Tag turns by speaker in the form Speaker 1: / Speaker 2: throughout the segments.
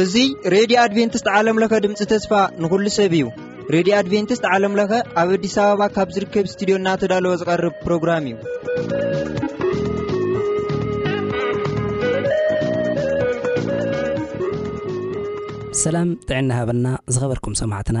Speaker 1: እዙይ ሬድዮ ኣድቨንትስት ዓለምለኸ ድምፂ ተስፋ ንኹሉ ሰብ እዩ ሬድዮ ኣድቨንትስት ዓለምለኸ ኣብ ኣዲስ ኣበባ ካብ ዝርከብ ስትድዮ እናተዳለወ ዝቐርብ ፕሮግራም እዩ
Speaker 2: ሰላም ጥዕና ሃበና ዝኸበርኩም ሰማዕትና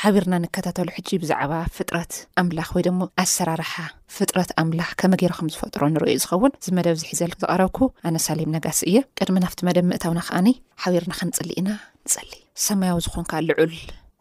Speaker 3: ሓቢርና ንከታተሎ ሕጂ ብዛዕባ ፍጥረት ኣምላኽ ወይ ደሞ ኣሰራርሓ ፍጥረት ኣምላኽ ከመ ገይሩ ከም ዝፈጥሮ ንርእዩ ዝኸውን እዚ መደብ ዝሒዘልክ ዝቐረብኩ ኣነ ሳሌም ነጋሲ እየ ቅድሚ ናብቲ መደብ ምእታውና ከዓኒ ሓቢርና ክንጽሊ ኢና ንጸሊ ሰማያዊ ዝኾንካ ልዑል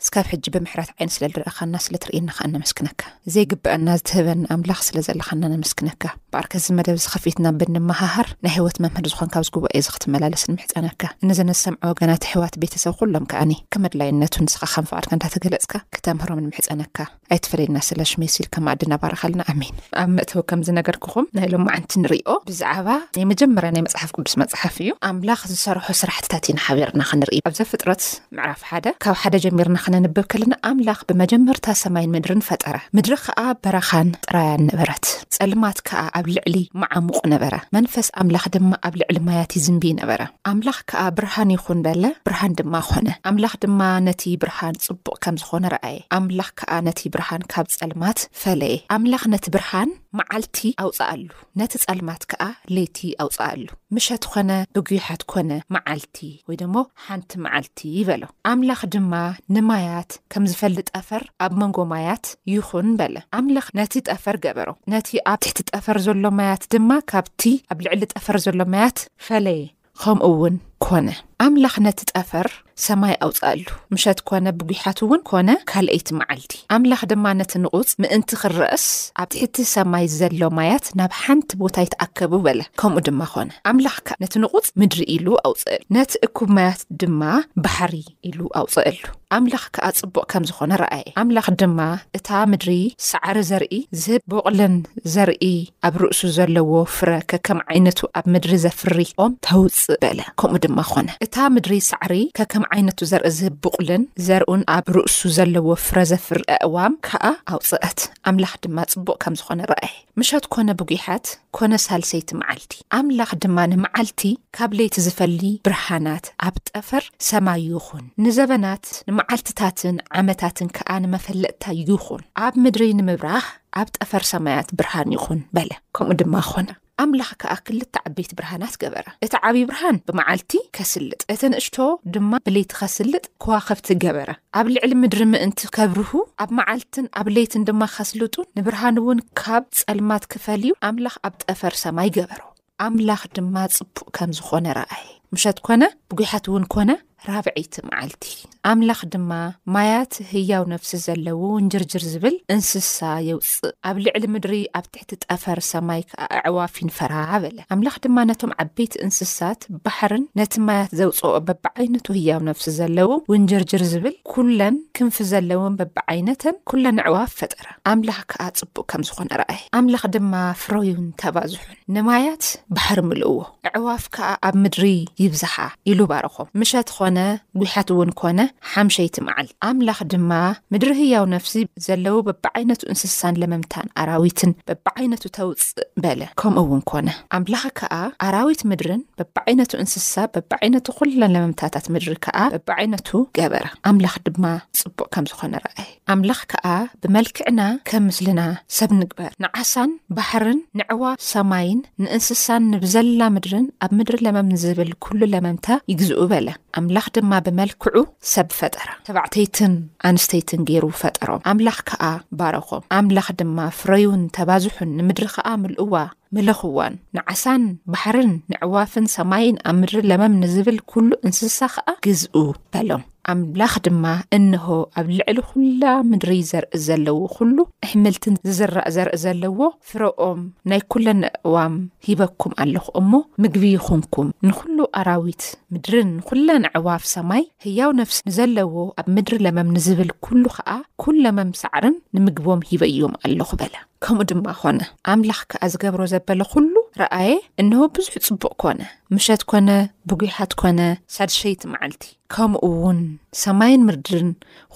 Speaker 3: እስካብ ሕጂ ብምሕረት ዓይኒ ስለ ዝረኣኻና ስለ ትርእየና ከኣ ነመስግነካ ዘይግበአና ዝትህበና ኣምላኽ ስለ ዘለኻና ነመስግነካ በኣርከ እዚ መደብ ዝኸፊትና ብንመሃሃር ናይ ህይወት መምህር ዝኾን ካብዚ ጉባኤ እዚ ክትመላለስ ንምሕፀነካ እነዘ ነዝሰምዐ ወገናት ኣሕዋት ቤተሰብ ኩሎም ከኣኒ ከመድላይነቱ ንስኻ ከም ፍቓድካ እንዳተገለፅካ ክተምህሮም ንምሕፀነካ ኣይትፈለየና ስለ ሽመይ ሲልካ ማእድና ባረኸልና ኣሜን ኣብ መእተዊ ከም ዝነገርክኹም ናይ ሎማዓንቲ ንሪኦ ብዛዕባ ናይ መጀመርያ ናይ መፅሓፍ ቅዱስ መፅሓፍ እዩ ኣምላኽ ዝሰርሖ ስራሕትታት ኢና ሓቢርና ክንርኢ ኣብዘ ፍጥረት ምዕራፍ ሓደ ካብ ሓደ ጀሚርና ክነንብብ ከለና ኣምላኽ ብመጀመርታ ሰማይን ምድርን ፈጠረ ምድሪ ከኣ በረኻን ጥራያን ነበረት ጸልማት ከኣ ኣብ ልዕሊ መዓሙቕ ነበረ መንፈስ ኣምላኽ ድማ ኣብ ልዕሊ ማያት ይዝንቢ ነበረ ኣምላኽ ከኣ ብርሃን ይኹን በለ ብርሃን ድማ ኮነ ኣምላኽ ድማ ነቲ ብርሃን ጽቡቕ ከም ዝኾነ ረኣየ ኣምላኽ ከኣ ነቲ ብርሃን ካብ ጸልማት ፈለየ ኣምላኽ ነቲ ብርሃን መዓልቲ ኣውጽኣሉ ነቲ ጸልማት ከኣ ለይቲ ኣውጽኣሉ። ምሸት ዀነ ብጕይሓት ኰነ መዓልቲ ወይ ደሞ ሓንቲ መዓልቲ በሎ። ኣምላኽ ድማ ንማያት ከም ዝፈሊ ጠፈር ኣብ መንጎ ማያት ይኹን በለ። ኣምላኽ ነቲ ጠፈር ገበሮ፣ ነቲ ኣብ ትሕቲ ጠፈር ዘሎ ማያት ድማ ካብቲ ኣብ ልዕሊ ጠፈር ዘሎ ማያት ፈለየ። ኸምኡ እውን ኮነ። ኣምላኽ ነቲ ጠፈር ሰማይ ኣውጽኣሉ፣ ምሸት ኮነ ብጒሓት እውን ኮነ ካልኣይቲ መዓልቲ። ኣምላኽ ድማ ነቲ ንቑጽ ምእንቲ ኽረእስ ኣብ ትሕቲ ሰማይ ዘሎ ማያት ናብ ሓንቲ ቦታ ይትኣከቡ በለ፣ ከምኡ ድማ ኮነ። ኣምላኽ ከኣ ነቲ ንቑጽ ምድሪ ኢሉ ኣውጽኣሉ፣ ነቲ እኩብ ማያት ድማ ባሕሪ። ኢሉ ኣውጽኣሉ። ኣምላኽ ከኣ ጽቡቕ ከም ዝኾነ ረኣየ። ኣምላኽ ድማ እታ ምድሪ ሰዓሪ ዘርኢ ዝህብ ቦቕልን ዘርኢ ኣብ ርእሱ ዘለዎ ፍረ ከከም ዓይነቱ ኣብ ምድሪ ዘፍሪ ኦም ተውጽእ በለ። ከምኡ ድማ ኮነ። እታ ምድሪ ሰዓሪ ከከም ዓይነቱ ዘርኢ ዝህብ ቦቕልን ዘርኡን ኣብ ርእሱ ዘለዎ ፍረ ዘፍሪ ኣእዋም ከኣ ኣውጽኣት። ኣምላኽ ድማ ጽቡቕ ከም ዝኾነ ረኣየ። ምሸት ኮነ ብጒሓት ኮነ ሳልሰይቲ መዓልቲ። ኣምላኽ ድማ ንመዓልቲ ካብ ለይቲ ዝፈሊ ብርሃናት ኣብ ጠፈር ሰማይ ይኹን፣ ንዘበናት ንመዓልትታትን ዓመታትን ከኣ ንመፈለጥታ ይኹን፣ ኣብ ምድሪ ንምብራህ ኣብ ጠፈር ሰማያት ብርሃን ይኹን በለ። ከምኡ ድማ ኾነ። ኣምላኽ ከኣ ክልተ ዓበይቲ ብርሃናት ገበረ፣ እቲ ዓብዪ ብርሃን ብመዓልቲ ከስልጥ፣ እቲ ንእሽቶ ድማ ብለይቲ ኸስልጥ ከዋኸብቲ ገበረ፣ ኣብ ልዕሊ ምድሪ ምእንቲ ከብርሁ፣ ኣብ መዓልትን ኣብ ለይትን ድማ ከስልጡን፣ ንብርሃንውን ካብ ጸልማት ክፈልዩ፣ ኣምላኽ ኣብ ጠፈር ሰማይ ገበሮ። ኣምላኽ ድማ ጽቡቕ ከም ዝኾነ ረኣየ። ምሸት ኮነ፣ ብጒሓትውን ኮነ፣ ራብዐይቲ መዓልቲ። ኣምላኽ ድማ ማያት ህያው ነፍሲ ዘለዎ ውንጅርጅር ዝብል እንስሳ የውጽእ፣ ኣብ ልዕሊ ምድሪ ኣብ እቲ ጠፈር ሰማይ ከኣ ኣዕዋፍ ይንፈራ በለ። ኣምላኽ ድማ ነቶም ዓበይቲ እንስሳት ባሕርን ነቲ ማያት ዘውጽኦ በብዓይነቱ ህያው ነፍሲ ዘለዉ ውንጅርጅር ዝብል ኩለን ክንፊ ዘለወን በብዓይነተን ኩለን ኣዕዋፍ ፈጠረ። ኣምላኽ ከኣ ጽቡቅ ከም ዝኾነ ረኣየ። ኣምላኽ ድማ ፍረዩን ተባዝሑን ንማያት ባሕሪ ምልእዎ። ኣዕዋፍ ከኣ ኣብ ምድሪ ይብዝሓ፣ ኢሉ ባረኾም። ምሸት ዀነ፣ ጒሓትውን ኰነ፣ ሓምሸይቲ መዓልቲ። ኣምላኽ ድማ ምድሪ ህያው ነፍሲ ዘለዎ በብዓይነቱ እንስሳን ለመምታን ኣራዊትን በብዓይነቱ ተውጽእ፣ በለ። ከምኡውን ኰነ። ኣምላኽ ከኣ ኣራዊት ምድርን በብዓይነቱ እንስሳ በብዓይነቱ ዅለን ለመምታታት ምድሪ ከኣ በብዓይነቱ ገበረ። ኣምላኽ ድማ ጽቡቕ ከም ዝዀነ ረኣየ። ኣምላኽ ከኣ ብመልክዕና ከም ምስልና ሰብ ንግበር፣ ንዓሳን ባሕርን ንዕዋፍ ሰማይን ንእንስሳን ንብዘላ ምድርን ኣብ ምድሪ ለመም ንዝብል ኵሉ ለመምታ ይግዝኡ በለ። ኣምላኽ ድማ ብመልክዑ ሰብ ፈጠራ፣ ተባዕተይትን ኣንስተይትን ገይሩ ፈጠሮም፣ ኣምላኽ ከኣ ባረኾም። ኣምላኽ ድማ ፍረዩን ተባዝሑን ንምድሪ ኸኣ ምልእዋ፣ ምለኽዋን፣ ንዓሳን ባሕርን፣ ነዕዋፍን ሰማይን፣ ኣብ ምድሪ ለመም ንዝብል ኩሉ እንስሳ ኸኣ ግዝኡ፣ በሎም። ኣምላኽ ድማ፣ እንሆ፣ ኣብ ልዕሊ ኹላ ምድሪ ዘርኢ ዘለዎ ኹሉ፣ ኣሕምልትን ዝዝራእ ዘርኢ ዘለዎ፣ ፍረኦም ናይ ኩለን ነዕዋም ሂበኩም ኣለኹ እሞ፣ ምግቢ ይኹንኩም፣ ንኹሉ ኣራዊት ምድርን፣ ንኹለን ኣዕዋፍ ሰማይ፣ ህያው ነፍሲ ንዘለዎ፣ ኣብ ምድሪ ለመም ንዝብል ኩሉ ኸኣ፣ ኩሉ ለመም ሳዕርን ንምግቦም ሂበዮም ኣለኹ፣ በለ። ከምኡ ድማ ኾነ ኣምላኽ ከኣ ዝገብሮ ዘበለ ዅሉ ረኣየ፣ እንሆ፣ ብዙሕ ጽቡቕ ኰነ። ምሸት ኰነ፣ ብጒሓት ኰነ፣ ሳድሸይቲ መዓልቲ። ከምኡ ውን ሰማይን ምርድርን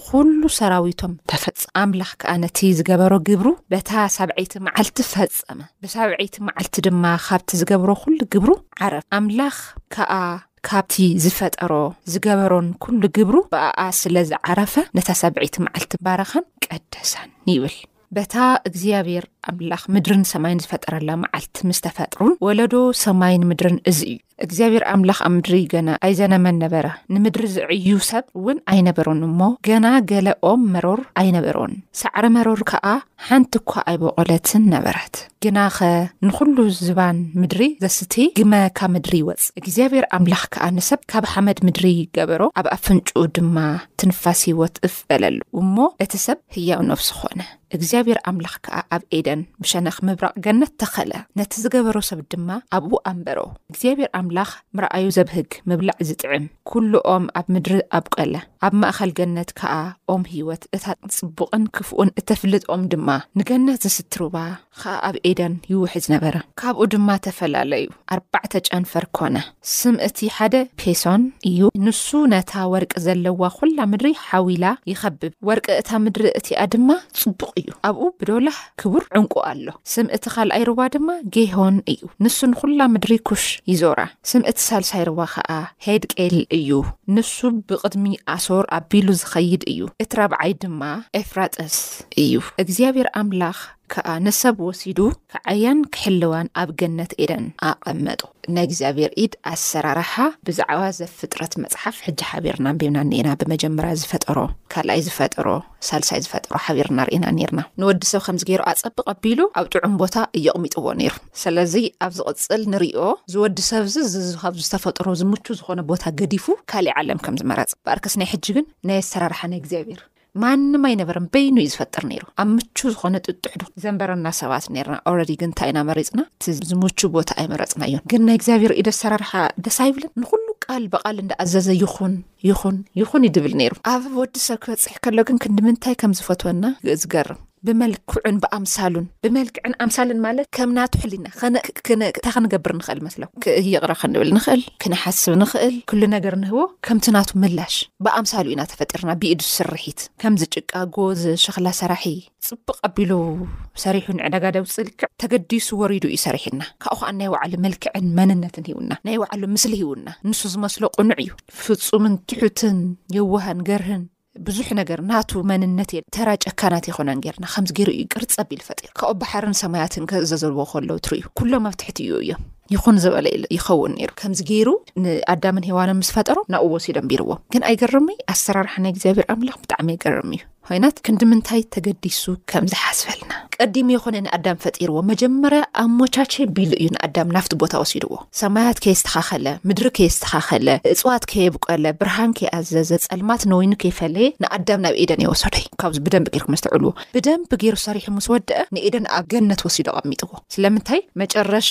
Speaker 3: ዅሉ ሰራዊቶም ተፈጸመ። ኣምላኽ ከኣ ነቲ ዝገበሮ ግብሩ በታ ሳብዐይቲ መዓልቲ ፈጸመ፣ ብሳብዐይቲ መዓልቲ ድማ ኻብቲ ዝገብሮ ዅሉ ግብሩ ዓረፈ። ኣምላኽ ከኣ ካብቲ ዝፈጠሮ ዝገበሮን ኵሉ ግብሩ ብኣኣ ስለ ዝዓረፈ፣ ነታ ሳብዐይቲ መዓልቲ ባረኻን ቀደሳን ይብል። በታ እግዚኣብሔር ኣምላኽ ምድርን ሰማይን ዝፈጠረላ መዓልቲ ምስ ተፈጥሩን ወለዶ ሰማይን ምድርን እዚ እዩ እግዚኣብሔር ኣምላኽ ኣብ ምድሪ ገና ኣይዘነመን ነበረ ንምድሪ ዝዕዩ ሰብ እውን ኣይነበሮን እሞ ገና ገለኦም መሮር ኣይነበሮን ሳዕሪ መሮር ከዓ ሓንቲ እኳ ኣይበቖለትን ነበረት ግና ኸ ንዅሉ ዝባን ምድሪ ዘስቲ ግመ ካብ ምድሪ ይወፅ እግዚኣብሔር ኣምላኽ ከዓ ንሰብ ካብ ሓመድ ምድሪ ገበሮ ኣብ ኣፍንጭኡ ድማ ትንፋስ ህይወት እፍ በለሉ እሞ እቲ ሰብ ህያው ነፍሲ ዀነ። እግዚኣብሄር ኣምላኽ ከኣ ኣብ ኤደን ብሸነኽ ምብራቕ ገነት ተኸለ፣ ነቲ ዝገበሮ ሰብ ድማ ኣብኡ ኣንበሮ። እግዚኣብሄር ኣምላኽ ምርኣዩ ዘብህግ ምብላዕ ዚጥዕም ኵሉ ኦም ኣብ ምድሪ ኣብቈለ፣ ኣብ ማእከል ገነት ከኣ ኦም ህይወት፣ እታ ጽቡቕን ክፉእን እተፍልጥ ኦም ድማ ንገነት ዚስትርዋ፣ ኸኣ ኣብ ኤደን ይውሕዝ ነበረ። ካብኡ ድማ ተፈላለዩ፣ ኣርባዕተ ጨንፈር ኰነ። ስም እቲ ሓደ ፔሶን እዩ፣ ንሱ ነታ ወርቂ ዘለዋ ዅላ ምድሪ ሓዊላ ይኸብብ፣ ወርቂ እታ ምድሪ እቲኣ ድማ ጽቡቕ እዩ፣ ኣብኡ ብዶላህ ክቡር ዕንቍ ኣሎ። ስም እቲ ኻልኣይ ሩባ ድማ ጌሆን እዩ፣ ንሱ ንዅላ ምድሪ ኩሽ ይዞራ። ስም እቲ ሳልሳይ ሩባ ኸኣ ሔድቄል እዩ፣ ንሱ ብቕድሚ ኣሶር ኣቢሉ ዚኸይድ እዩ፣ እቲ ራብዓይ ድማ ኤፍራጥስ እዩ። እግዚኣብሄር ኣምላኽ ከኣ ንሰብ ወሲዱ ክዓያን ክሕልዋን ኣብ ገነት ኤደን ኣቐመጦ። ናይ እግዚኣብሔር ኢድ ኣሰራርሓ ብዛዕባ ዘፍጥረት መጽሓፍ ሕጂ ሓቢርና ኣንቢብና እኒኤና። ብመጀመርያ ዝፈጠሮ፣ ካልኣይ ዝፈጠሮ፣ ሳልሳይ ዝፈጠሮ ሓቢርና ርኢና ኔርና። ንወዲ ሰብ ከምዚ ገይሩ ኣጸብቕ ኣቢሉ ኣብ ጥዑም ቦታ እዩ ኣቕሚጥዎ ነይሩ። ሰለዚ ኣብ ዝቕጽል ንርእዮ ዝወዲ ሰብዚ ዝዚ ካብ ዝተፈጠሮ ዝምቹ ዝኾነ ቦታ ገዲፉ ካሊእ ዓለም ከም ዝመረጸ። በኣርከስ ናይ ሕጂ ግን ናይ ኣሰራርሓ ናይ እግዚኣብሔር ማንም ኣይነበረን በይኑ እዩ ዝፈጥር ነይሩ ኣብ ምቹ ዝኾነ ጥጡሕ ዶ ዘንበረና ሰባት ነርና ኦረዲ ግን እንታይ ኢና መሪፅና እቲ ዝምቹ ቦታ ኣይመረፅና እዮን ግን ናይ እግዚኣብሔር ኢደ ኣሰራርሓ ደስ ኣይብልን ንኩሉ ቃል ብቓል እንዳኣዘዘ ይኹን ይኹን ይኹን ይድብል ነይሩ ኣብ ወዲ ሰብ ክበፅሕ ከሎ ግን ክንዲ ምንታይ ከም ዝፈትወና ዝገርም ብመልክዑን ብኣምሳሉን፣ ብመልክዕን ኣምሳልን ማለት ከም ናቱ ሕሊና ከነ ክነ እንታይ ክንገብር ንኽእል መስለኩም? ክ ይቕረ ክንብል ንኽእል፣ ክንሓስብ ንኽእል፣ ኩሉ ነገር ንህቦ ከምቲ ናቱ ምላሽ። ብኣምሳሉ ኢና ተፈጢርና፣ ብኢዱ ስርሒት፣ ከምዚ ጭቃ ጎዝ ሸኽላ ሰራሒ፣ ጽብቕ ኣቢሉ ሰሪሑ ንዕዳጋ ደውጽእ ልክዕ ተገዲሱ ወሪዱ እዩ ሰሪሕና፣ ካብኡ ከኣ ናይ ባዕሉ መልክዕን መንነትን ሂቡና፣ ናይ ባዕሉ ምስሊ ሂቡና፣ ንሱ ዝመስሎ ቅኑዕ እዩ፣ ፍጹምን ትሑትን የዋህን ገርህን፣ ብዙሕ ነገር ናቱ መንነት እየ ተራ ጨካናት ኣይኮናን ጌርና ከምዚ ገይሩ እዩ ቅርፂ ኣቢሉ ፈጢሩ ካብኡ ባሕርን ሰማያትን ከዘዘልዎ ከለዉ ትርእዩ ኩሎም ኣብ ትሕቲ እዩ እዮም ይኹን ዝበለ ይኸውን ነይሩ ከምዚ ገይሩ ንኣዳምን ሄዋንን ምስ ፈጠሮ ናብኡ ወሲዶ ኣንቢርዎ ግን ኣይገርም እዩ ኣሰራርሓ ናይ እግዚኣብሔር ኣምላኽ ብጣዕሚ ይገርም እዩ ኮይናት ክንዲ ምንታይ ተገዲሱ ከም ዝሓስበልና ቀዲሙ ይኾነ ንኣዳም ፈጢርዎ መጀመርያ ኣሞቻቸ ቢሉ እዩ ንኣዳም ናፍቲ ቦታ ወሲድዎ ሰማያት ከየስተኻኸለ፣ ምድሪ ከየስተኻኸለ፣ እጽዋት ከየብቆለ፣ ብርሃን ከይኣዘዘ፣ ጸልማት ንወይኒ ከይፈለየ፣ ንኣዳም ናብ ኤደን እየ ወሰዶ። ካብዚ ብደንቢ ጌርኩም ኣስተውዕልዎ። ብደንቢ ጌሩ ሰሪሑ ምስ ወደኣ፣ ንኤደን ኣብ ገነት ወሲዱ ኣቐሚጥዎ። ስለምንታይ? መጨረሻ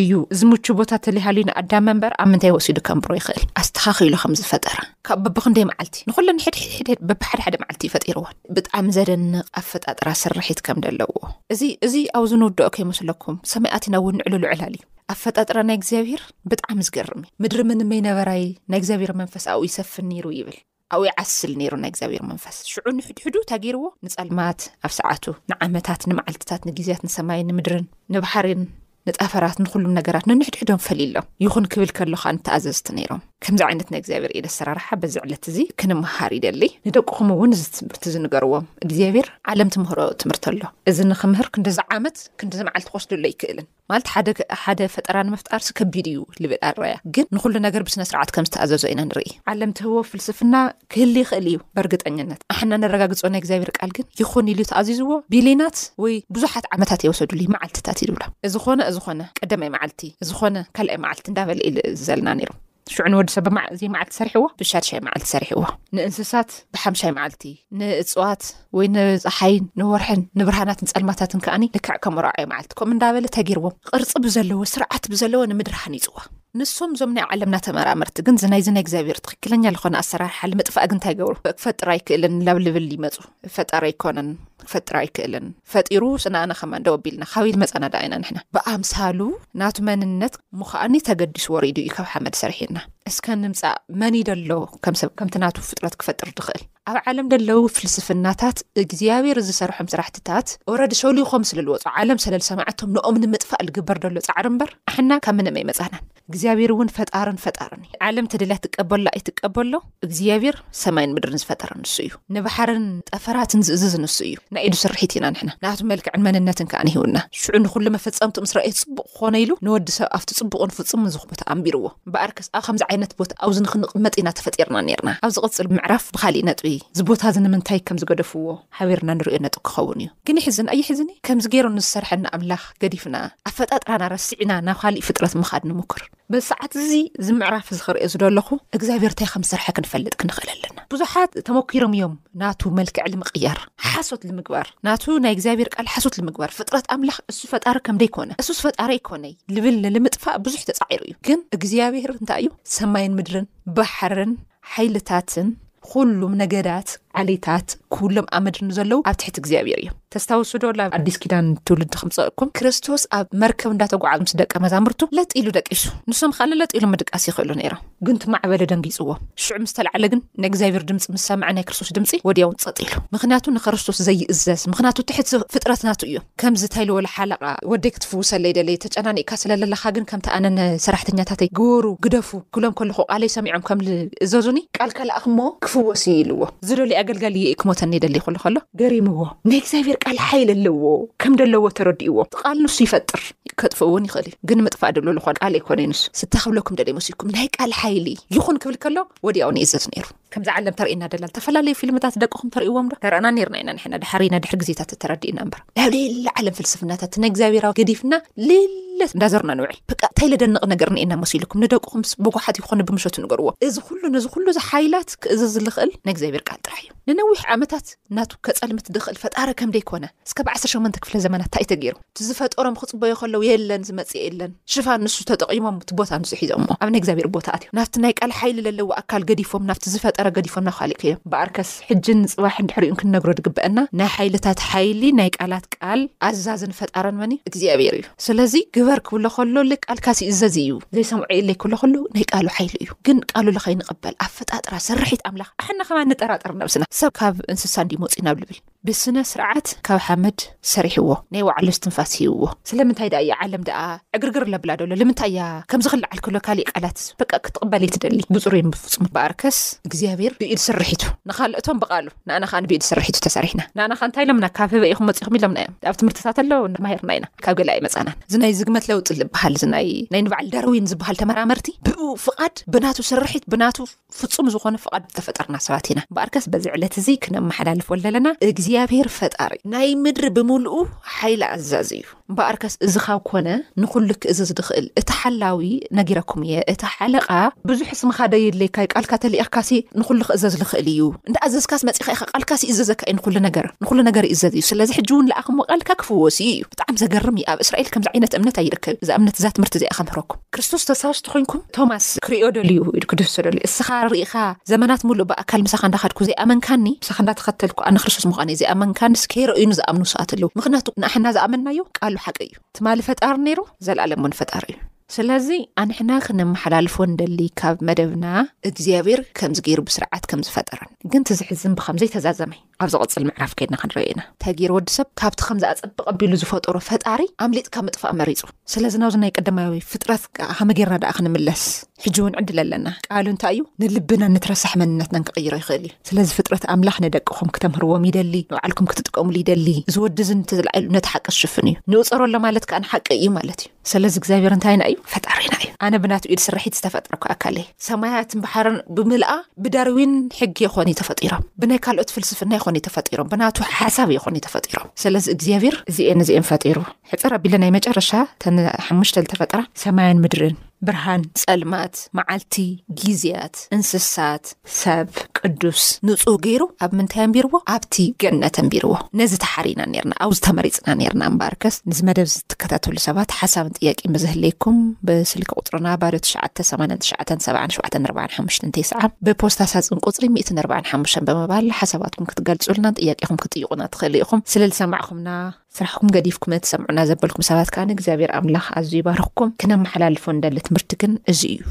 Speaker 3: እዩ እዚ ምቹው ቦታ ተለይሃልዩ ንኣዳም እምበር ኣብ ምንታይ ወሲዱ ከንብሮ ይኽእል? ኣስተኻኺሉ ከም ዝፈጠራ። ካብ በብኽንደይ መዓልቲ፣ ንኹለን ሕድሕድ በብሓደ ሓደ መዓልቲ እዩ ፈጢርወን። ብጣዕሚ ዘደንቕ ኣፈጣጥራ ስርሒት ከም ደለዎ። እዚ እዚ ኣብዚ ንውድኦ ከይመስለኩም፣ ሰማያት ኢና ውንዕሉሉ ዕላል እዩ። ኣፈጣጥራ ናይ እግዚኣብሄር ብጣዕሚ ዝገርም እዩ ምድሪ ምንመይ ነበራይ ናይ እግዚኣብሄር መንፈስ ኣብኡ ይሰፍን ነይሩ ይብል ኣብኡ ይዓስል ነይሩ ናይ እግዚኣብሔር መንፈስ ሽዑ ንሕድሕዱ ታገይርዎ ንፀልማት ኣብ ሰዓቱ ንዓመታት ንመዓልትታት ንግዜያት ንሰማይን ንምድርን ንባሕርን ንጣፈራት ንኩሉም ነገራት ንንሕድሕዶም ፈሊሎም ይኹን ክብል ከሎ ከ ንተኣዘዝቲ ነይሮም ከምዚ ዓይነት ናይ እግዚኣብሔር ኢደ ኣሰራርሓ በዚ ዕለት እዚ ክንምሃር ይደሊ ንደቅኹም እውን እዚ ትምህርቲ ዝንገርዎም እግዚኣብሔር ዓለም ትምህሮ ትምህርቲ ኣሎ እዚ ንክምህር ክንዲዚ ዓመት ክንዲዚ መዓልቲ ክወስዱሎ ኣይክእልን ማለት ሓደ ሓደ ፈጠራ ንምፍጣርሲ ከቢድ እዩ ልብል ኣረኣያ ግን ንኩሉ ነገር ብስነ ስርዓት ከም ዝተኣዘዞ ኢና ንርኢ ዓለም ትህቦ ፍልስፍና ክህሊ ይኽእል እዩ በርግጠኝነት ኣሕና ነረጋግጾ ናይ እግዚኣብሔር ቃል ግን ይኹን ኢሉ ተኣዚዝዎ ቢሊናት ወይ ብዙሓት ዓመታት የወሰዱሉ መዓልትታት እዩ ዝብሎ እዚ ኾነ እዚ ኾነ ቀደማይ መዓልቲ እዚ ኾነ ካልኣይ መዓልቲ እንዳበለ እዩ ዝዘልና ነይሩ ሽዑ ንወዲ ሰብ ብማዕዘይ መዓልቲ ሰሪሕዎ ብሻድሻይ መዓልቲ ሰሪሕዎ ንእንስሳት ብሓምሻይ መዓልቲ ንእፅዋት ወይ ንፀሓይን ንወርሕን ንብርሃናት ንፀልማታትን ከዓኒ ልክዕ ከም ርዖ መዓልቲ ከምኡ እንዳበለ ተጊርዎም ቅርፂ ብዘለዎ ስርዓት ብዘለዎ ንምድሪ ሓኒፅዋ ንሶም እዞም ናይ ዓለምና ተመራመርቲ ግን ዝናይዚ ናይ እግዚኣብሔር ትኽክለኛ ዝኾነ ኣሰራርሓ ልምጥፋእ ግንታይ ገብሩ ክፈጥር ኣይክእልን ላብልብል ይመፁ ፈጣሪ ኣይኮነን ክፈጥር ኣይክእልን ፈጢሩ ስናኣና ከማን ደው ኣቢልና ካበይ ዝመፃና ደኣ ኢና ንሕና ብኣምሳሉ ናቱ መንነት ምዃኣኒ ተገዲሱ ወሪዱ እዩ ካብ ሓመድ ሰርሒና እስከ ንምፃእ መን እዩ ደሎ ከም ሰብ ከምቲ ናቱ ፍጥረት ክፈጥር ዝኽእል ኣብ ዓለም ደለው ፍልስፍናታት እግዚኣብሔር ዝሰርሖም ስራሕትታት ኦረዲ ሸሊኾም ስለዝወፁ ዓለም ስለዝሰማዓቶም ንኦም ንምጥፋእ ዝግበር ደሎ ፃዕሪ እምበር ኣሕና ካብ ምንም ኣይመፃናን እግዚኣብሔር እውን ፈጣርን ፈጣርን እዩ። ዓለም ተደልያ ትቀበሎ ኣይትቀበሎ እግዚኣብሔር ሰማይን ምድርን ዝፈጠረ ንሱ እዩ። ንባሕርን ጠፈራትን ዝእዝዝ ንሱ እዩ። ናይ ኢዱ ስርሒት ኢና ንሕና። ንኣቱ መልክዕን መንነትን ከኣ ሂቡና። ሽዑ ንኹሉ መፈጸምቱ ምስ ረኣየ ጽቡቕ ክኾነ ኢሉ ንወዲ ሰብ ኣብቲ ጽቡቕን ፍጹምን ዝኹ ቦታ ኣንቢርዎ። እምበኣርከስ ኣብ ከምዚ ዓይነት ቦታ ኣብዚ ንኽንቕመጥ ኢና ተፈጢርና ኔርና። ኣብ ዝቕጽል ምዕራፍ ብኻሊእ ነጥቢ እዚ ቦታ እዚ ንምንታይ ከም ዝገደፍዎ ሓቢርና ንርእዮ ነጥቢ ክኸውን እዩ። ግን የሕዝን ኣየሕዝን ከምዚ ገይሩ ንዝሰርሐና ኣምላኽ። ገዲፍና ኣፈጣጥራና ረሲዕና ናብ ካሊእ ፍጥረት ምኻድ ንምኩር በዚ ሰዓት እዚ እዚ ምዕራፍ እዚ ክርእዮ ዝደለኹ እግዚኣብሔር እንታይ ከም ዝሰርሐ ክንፈልጥ ክንኽእል ኣለና ብዙሓት ተመኪሮም እዮም ናቱ መልክዕ ንምቅያር ሓሶት ንምግባር ናቱ ናይ እግዚኣብሔር ቃል ሓሶት ንምግባር ፍጥረት ኣምላኽ እሱ ፈጣሪ ከምደይኮነ እሱስ ፈጣሪ ኣይኮነይ ልብል ንምጥፋእ ብዙሕ ተፃዒሩ እዩ ግን እግዚኣብሔር እንታይ እዩ ሰማይን ምድርን ባሕርን ሓይልታትን ኹሉም ነገዳት ዓሌታት ኩሎም ኣብ ምድሪ ንዘለው ኣብ ትሕቲ እግዚኣብሔር እዮም ተስታውሱ ዶ ኣብ ኣዲስ ኪዳን ትውልዲ ክምፀእኩም ክርስቶስ ኣብ መርከብ እንዳተጓዓዘ ምስ ደቀ መዛምርቱ ለጥ ኢሉ ደቂሱ ንሶም ካለ ለጥ ኢሉ ምድቃስ ይኽእሉ ነይሮም ግን ትማዕበለ ደንጊፅዎ ሽዑ ምስ ተላዕለ ግን ናይ እግዚኣብሔር ድምፂ ምስ ሰምዐ ናይ ክርስቶስ ድምፂ ወዲያውን ፀጥ ኢሉ ምክንያቱ ንክርስቶስ ዘይእዘዝ ምክንያቱ ትሕቲ ፍጥረት ናቱ እዩ ከምዚ ታይ ልወለ ሓለቓ ወደይ ክትፍውሰለይ ደለየ ተጨናኒቅካ ስለ ለለኻ ግን ከምቲ ኣነ ን ሰራሕተኛታተይ ግወሩ ግደፉ ክብሎም ከለኹ ቃለይ ሰሚዖም ከም ልእዘዙኒ ቃልካ ልኣኽ እሞ ክፍወስ እዩ ኢልዎ ዝደልይ ኣገልጋሊ እየ ክሞተኒ ይደሊ ክብሎ ከሎ ገሪምዎ ናይ እግዚኣብሔር ቃል ሓይሊ ኣለዎ ከም ደለዎ ተረዲእዎ እቲ ቃል ንሱ ይፈጥር ከጥፍእ እውን ይኽእል እዩ ግን ምጥፋእ ድሎ ልኾን ቃል ኣይኮነይ ንሱ ስታ ክብለኩም ደለይ መሲልኩም ናይ ቃል ሓይሊ ይኹን ክብል ከሎ ወዲያውን ይእዘዝ ነይሩ ከምዚ ዓለም ተርእየና ደላ ዝተፈላለዩ ፊልምታት ደቅኹም ተርእዎም ዶ ተረእና ነርና ኢና ንሕና ድሓር ኢና ድሕሪ ግዜታት ተረዲእና እምበር ናብ ሌላ ዓለም ፍልስፍናታት ናይ እግዚኣብሔራዊ ገዲፍና ሌለ እንዳዘርና ንውዕል በቃ እንታይ ለደንቕ ነገር ንኤና መሲልኩም ንደቅኹም ብጓሓት ይኾነ ብምሸቱ ንገርዎ እዚ ኩሉ ነዚ ኩሉ እዚ ሓይላት ክእዝዝ ዝኽእል ናይ እግዚኣብሔር ቃል ጥራሕ እዩ ንነዊሕ ዓመታት ናቱ ከፀልምት ድኽእል ፈጣሪ ከም ደይኮነ እስከ ብ 18 ክፍለ ዘመናት እንታይ ተገይሩ እቲ ዝፈጠሮም ክጽበዩ ከለዉ የለን ዝመጽእ የለን ሽፋን ንሱ ተጠቂሞም እቲ ቦታ ንሱ ሒዞሞ ኣብ ናይ እግዚኣብሔር ቦታ ኣትዮም ናብቲ ናይ ቃል ሓይሊ ለለዎ ኣካል ገዲፎም ናብቲ ዝፈጠረ ገዲፎም ናብ ኻሊእ ከዮም በኣርከስ ሕጅን ንጽባሕን ድሕሪኡን ክንነግሮ ድግበኣና ናይ ሓይልታት ሓይሊ ናይ ቃላት ቃል ኣዛዝን ፈጣርን መን እዩ እግዚኣብሔር እዩ ስለዚ ግበር ክብሎ ከሎ ልቃልካስ ይእዘዝ እዩ ዘይሰምዖ የለይ ክብሎ ከሎ ናይ ቃሉ ሓይሊ እዩ ግን ቃሉ ለኸይንቅበል ኣፈጣጥራ ስርሒት ኣምላኽ ኣሕና ከማን ንጠራጠር ነብስና ሰብ ካብ እንስሳ እንድዩ መጽኡ ናብ ልብል ብስነ ስርዓት ካብ ሓመድ ሰሪሕዎ ናይ ባዕሉ እስትንፋስ ሂብዎ ስለምንታይ ድኣ እያ ዓለም ድኣ ዕግርግር ለብላ ዶሎ ልምንታይ እያ ከምዚ ክልዓል ከሎ ካሊእ ቃላት በቃ ክትቅበል እይትደሊ ብጽሩይን ብፍጹምን እምበኣርከስ እግዚኣብሔር ብኢድ ስርሒቱ ንካልእቶም ብቃሉ ንኣና ከኣ ብኢድ ስርሒቱ ተሰሪሕና ንኣና ከኣ እንታይ ኢሎምና ካብ ህበይ ኢኹም መጺኹም ኢሎምና እዮም ኣብ ትምህርትታት ኣሎ እናማሂርና ኢና ካብ ገለ ኣይመጻናን እዚ ናይ ዝግመት ለውጢ ልብሃል እዚ ናይ ናይ ንባዕል ዳርዊን ዝብሃል ተመራመርቲ ብኡ ፍቃድ ብናቱ ስርሒት ብናቱ ፍጹም ዝኾነ ፍቓድ ዝተፈጠርና ሰባት ኢና እምበኣርከስ በዚ ዕለት እዚ ክነመሓላልፎ ለለና እግዚኣብሄር ፈጣሪ ናይ ምድሪ ብምልኡ ሓይሊ ኣዛዚ እዩ እምበኣርከስ እዚ ካብ ኮነ ንኹሉ ክእዝዝ ዝኽእል እቲ ሓላዊ ነጊረኩም እየ እቲ ሓለቓ ብዙሕ ስምኻ ደይድለየካ እዩ ቃልካ ተሊኢኽካሲ ንኹሉ ክእዘዝ ዝኽእል እዩ እንዳኣዘዝካስ መጺኻ ኢኻ ቃልካሲ ይእዘዘካ እዩ ንኹሉ ነገር ንኹሉ ነገር ይእዘዝ እዩ ስለዚ ሕጂ እውን ለኣኽሞ ቃልካ ክፍወስ እዩ እዩ ብጣዕሚ ዘገርም እዩ ኣብ እስራኤል ከምዚ ዓይነት እምነት ኣይርከብ እዛ እምነት እዛ ትምህርቲ እዚኣ ከምህረኩም ክርስቶስ ተሳውስ ተኾይንኩም ቶማስ ክሪኦ ደልዩ ኢዱ ክድህሶ ደልዩ እስኻ ርኢኻ ዘመናት ምሉእ ብኣካል ምሳኻ እንዳኻድኩ ዘይኣመንካኒ ምሳኻ እንዳተኸተልኩ ኣነ ክርስቶስ ምዃነይ ዘይኣመንካኒ ስከይረእዩኒ ዝኣምኑ ሰኣት ኣለዉ ምክንያቱ ንኣሕና ዝኣመናዮ ቃሉ ሓቂ እዩ ትማሊ ፈጣሪ ነይሩ ዘለኣለም ውን ፈጣሪ እዩ ስለዚ ኣንሕና ክነመሓላልፎ ንደሊ ካብ መደብና እግዚኣብሔር ከምዚ ገይሩ ብስርዓት ከም ዝፈጠረን ግን ትዝሕዝን ብከምዘይተዛዘመይ ኣብ ዝቕጽል ምዕራፍ ከድና ክንርእዮ ኢና። ተግይር ወዲ ሰብ ካብቲ ከምዚ ኣጸብቕ ኣቢሉ ዝፈጠሮ ፈጣሪ ኣምሊጥካ ምጥፋእ መሪጹ። ስለዚ ናብዚ ናይ ቀዳማዊ ፍጥረት ከኣ ከመይ ጌርና ደኣ ክንምለስ? ሕጂ ውን ዕድል ኣለና። ቃሉ እንታይ እዩ? ንልብናን ነቲ ረሳሕ መንነትናን ክቕይሮ ይኽእል እዩ። ስለዚ ፍጥረት ኣምላኽ ንደቅኹም ክተምህርዎም ይደሊ፣ ንባዕልኩም ክትጥቀሙሉ ይደሊ። እዚ ወዲ እዚ ነቲ ዝለዓሉ ነቲ ሓቂ ዝሽፍን እዩ። ንእጸሮ ኣሎ ማለት ከኣ ንሓቂ እዩ ማለት እዩ። ሰለዚ እግዚኣብሔር እንታይና እዩ ፈጣሪና እዩ ኣነ ብናቱ ኢድ ስርሒት ዝተፈጥረኩ ኣካል እየ ሰማያትን ባሕርን ብምልኣ ብዳርዊን ሕጊ ይኾን እዩ ተፈጢሮም ብናይ ካልኦት ፍልስፍና ይኾን እዩ ተፈጢሮም ብናቱ ሓሳብ ይኾን እዩ ተፈጢሮም ሰለዚ እግዚኣብሔር እዚኤን እዚኤን ፈጢሩ ሕፅር ኣቢለ ናይ መጨረሻ ተን ሓሙሽተ ዝተፈጠራ ሰማያን ምድርን ብርሃን ጸልማት መዓልቲ ጊዜያት እንስሳት ሰብ ቅዱስ ንጹህ ገይሩ ኣብ ምንታይ ኣንቢርዎ ኣብቲ ገነት ኣንቢርዎ ነዚ ተሓሪና ኔርና ኣውዚ ተመሪጽና ኔርና እምበኣርከስ ነዚ መደብ ዝትከታተሉ ሰባት ሓሳብን ጥያቄን ብዝህልየኩም ብስልኪ ቁጽርና ባዶ ትሽዓተ ሰማንያን ትሽዓተን ሰብዓን ሸውዓተን ኣርብዓን ሓሙሽተን ተስዓን ብፖስታ ሳጽን ቁጽሪ ሚእትን ኣርብዓን ሓሙሽተን ብምባል ሓሳባትኩም ክትገልጹልናን ጥያቄኹም ክትጥይቁና ትኽእሉ ኢኹም ስለ ዝሰማዕኹምና ስራሕኩም ገዲፍኩም ትሰምዑና ዘበልኩም ሰባት ከኣ እግዚኣብሔር ኣምላኽ ኣዝዩ ይባርኽኩም ክነመሓላልፎ ንደሊ ትምህርቲ ግን እዚ እዩ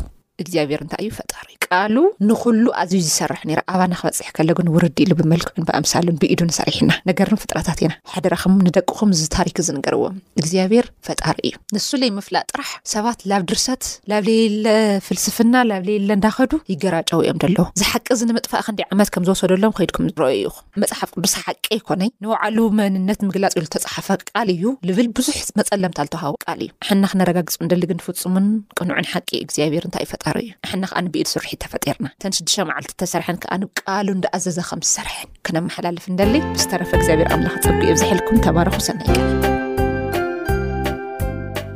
Speaker 3: እግዚኣብሔር እንታይ እዩ ፈጣሪ ቃሉ ንኩሉ ኣዝዩ ዝሰርሕ ነይረ ኣባና ክበፅሕ ከሎ ግን ውርድ ኢሉ ብመልክዑን ብኣምሳሉን ብኢዱን ሰሪሕና ነገርን ፍጥረታት ኢና ሓደራኹም ንደቅኹም እዚ ታሪክ እዚ ንገርዎም እግዚኣብሔር ፈጣሪ እዩ ንሱ ለይ ምፍላጥ ጥራሕ ሰባት ላብ ድርሰት ላብ ለየለ ፍልስፍና ላብ ለየለ እንዳኸዱ ይገራጨው እዮም ደለዉ ዝሓቂ እዚ ንምጥፋእ ክንደይ ዓመት ከም ዝወሰደሎም ከይድኩም ዝረአዩ ኢኹም መጽሓፍ ቅዱስ ሓቂ ኣይኮነይ ንውዓሉ መንነት ምግላጽ ኢሉ እተጻሓፈ ቃል እዩ ልብል ብዙሕ መጸለምታ ልተውሃቦ ቃል እዩ ንሕና ክነረጋግጽ እንደሊ ግን ፍጹምን ቅኑዕን ሓቂ እግዚኣብሔር እንታይ ፈጣሩ እዩ ንሕና ከኣ ብኢድ ስርሒት ተፈጢርና እተን ሽዱሽተ መዓልቲ እተሰርሐን ከኣ ቃሉ እንዳኣዘዘ ከም ዝሰርሐን ክነመሓላልፍ እንደሊ ብዝተረፈ እግዚኣብሔር ኣምላኽ ጸጉ የብዝሐልኩም ተባረኹ ሰናይ ቀን